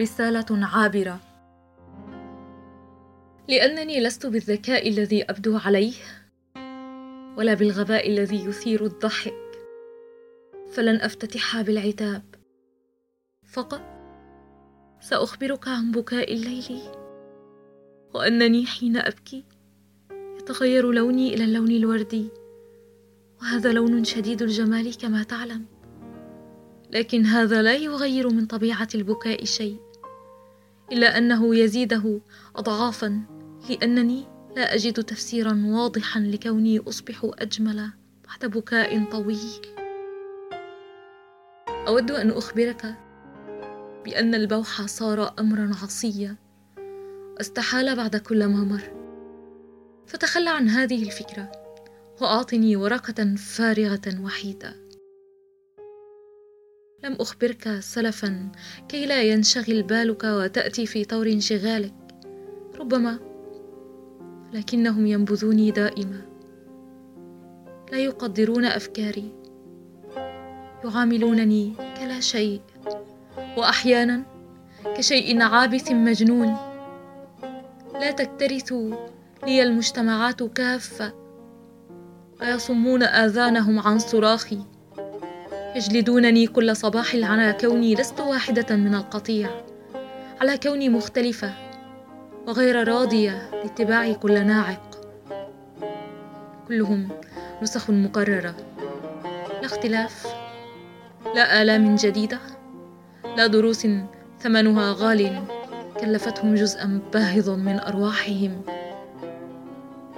رسالة عابرة. لأنني لست بالذكاء الذي أبدو عليه ولا بالغباء الذي يثير الضحك. فلن أفتتحها بالعتاب. فقط سأخبرك عن بكاء الليل وأنني حين أبكي يتغير لوني إلى اللون الوردي وهذا لون شديد الجمال كما تعلم. لكن هذا لا يغير من طبيعة البكاء شيء إلا أنه يزيده اضعافا لأنني لا أجد تفسيرا واضحا لكوني أصبح أجمل بعد بكاء طويل. أود أن أخبرك بأن البوح صار امرا عصيا. واستحال بعد كل ما مر. فتخلى عن هذه الفكرة وأعطني ورقة فارغة وحيدة. لم أخبرك سلفا كي لا ينشغل بالك وتأتي في طور انشغالك. ربما لكنهم ينبذوني دائما. لا يقدرون أفكاري. يعاملونني كلا شيء. وأحيانا كشيء عابث مجنون. لا تكترث لي المجتمعات كافة. ويصمون آذانهم عن صراخي. يجلدونني كل صباح على كوني لست واحدة من القطيع على كوني مختلفة وغير راضية لاتباع كل ناعق. كلهم نسخ مقررة لا اختلاف لا آلام جديدة لا دروس ثمنها غال كلفتهم جزءا باهظا من أرواحهم.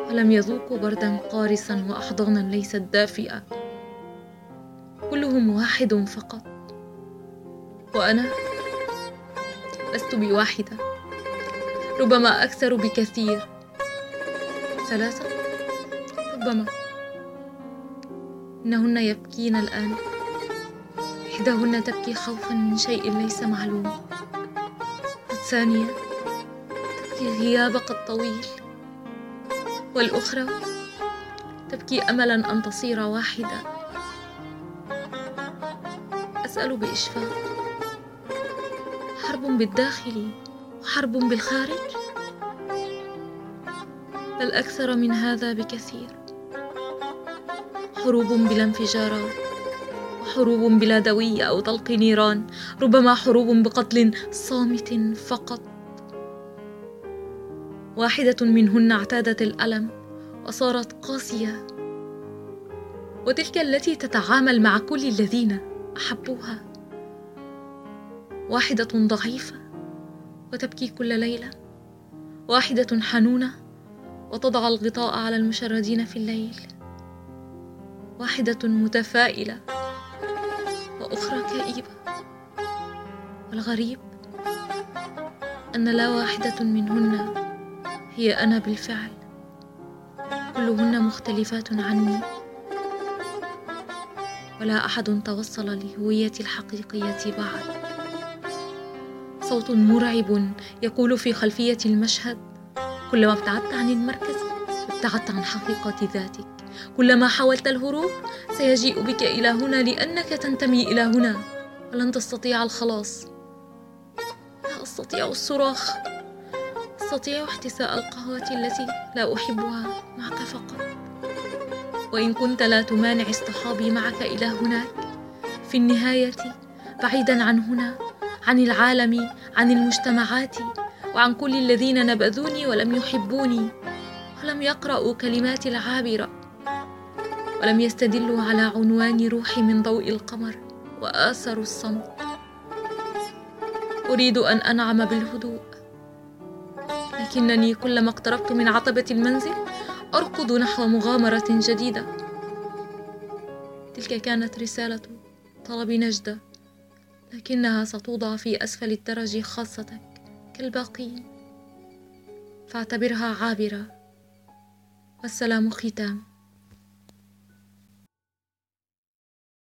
ولم يذوقوا بردا قارسا وأحضانا ليست دافئة كلهم واحد فقط. وأنا لست بواحدة. ربما أكثر بكثير. ثلاثة؟ ربما. إنهن يبكين الآن. إحداهن تبكي خوفا من شيء ليس معلوم. والثانيه تبكي غيابك الطويل والأخرى تبكي املا أن تصير واحدة. أسأل بإشفاق حرب بالداخل وحرب بالخارج. بل أكثر من هذا بكثير. حروب بلا انفجارات وحروب بلا دوية أو طلق نيران. ربما حروب بقتل صامت فقط. واحدة منهن اعتادت الألم وصارت قاسية. وتلك التي تتعامل مع كل الذين احبوها واحدة ضعيفة وتبكي كل ليلة. واحدة حنونة وتضع الغطاء على المشردين في الليل. واحدة متفائلة وأخرى كئيبة. والغريب أن لا واحدة منهن هي أنا بالفعل. كلهن مختلفات عني. ولا أحد توصل لهويتي الحقيقية بعد. صوت مرعب يقول في خلفية المشهد كلما ابتعدت عن المركز ابتعدت عن حقيقة ذاتك. كلما حاولت الهروب سيجيء بك إلى هنا لأنك تنتمي إلى هنا. ولن تستطيع الخلاص. لا أستطيع الصراخ. أستطيع احتساء القهوة التي لا أحبها معك فقط. وإن كنت لا تمانع اصطحابي معك إلى هناك في النهاية بعيدا عن هنا عن العالم عن المجتمعات وعن كل الذين نبذوني ولم يحبوني ولم يقرأوا كلماتي العابرة ولم يستدلوا على عنوان روحي من ضوء القمر وآثروا الصمت. أريد أن أنعم بالهدوء لكنني كلما اقتربت من عتبة المنزل أركض نحو مغامرة جديدة. تلك كانت رسالة طلب نجدة لكنها ستوضع في أسفل الدرج خاصتك كالباقين. فاعتبرها عابرة. والسلام ختام.